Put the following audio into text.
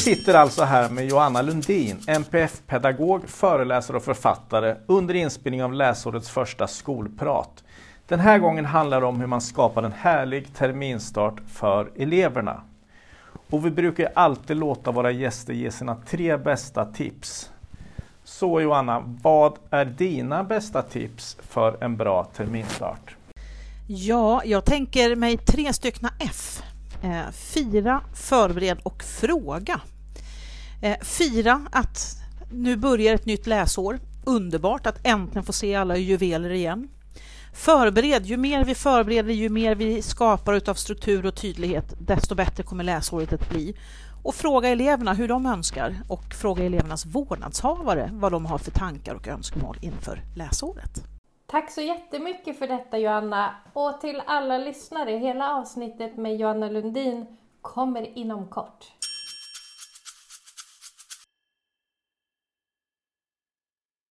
sitter alltså här med Johanna Lundin, NPF-pedagog, föreläsare och författare under inspelning av läsårets första skolprat. Den här gången handlar det om hur man skapar en härlig terminstart för eleverna. Och vi brukar alltid låta våra gäster ge sina tre bästa tips. Så Johanna, vad är dina bästa tips för en bra terminstart? Ja, jag tänker mig tre stycken F. Eh, fira, förbered och fråga. Eh, fira att nu börjar ett nytt läsår. Underbart att äntligen få se alla juveler igen. Förbered, ju mer vi förbereder, ju mer vi skapar utav struktur och tydlighet, desto bättre kommer läsåret att bli. Och fråga eleverna hur de önskar och fråga elevernas vårdnadshavare vad de har för tankar och önskemål inför läsåret. Tack så jättemycket för detta Joanna och till alla lyssnare, hela avsnittet med Joanna Lundin kommer inom kort.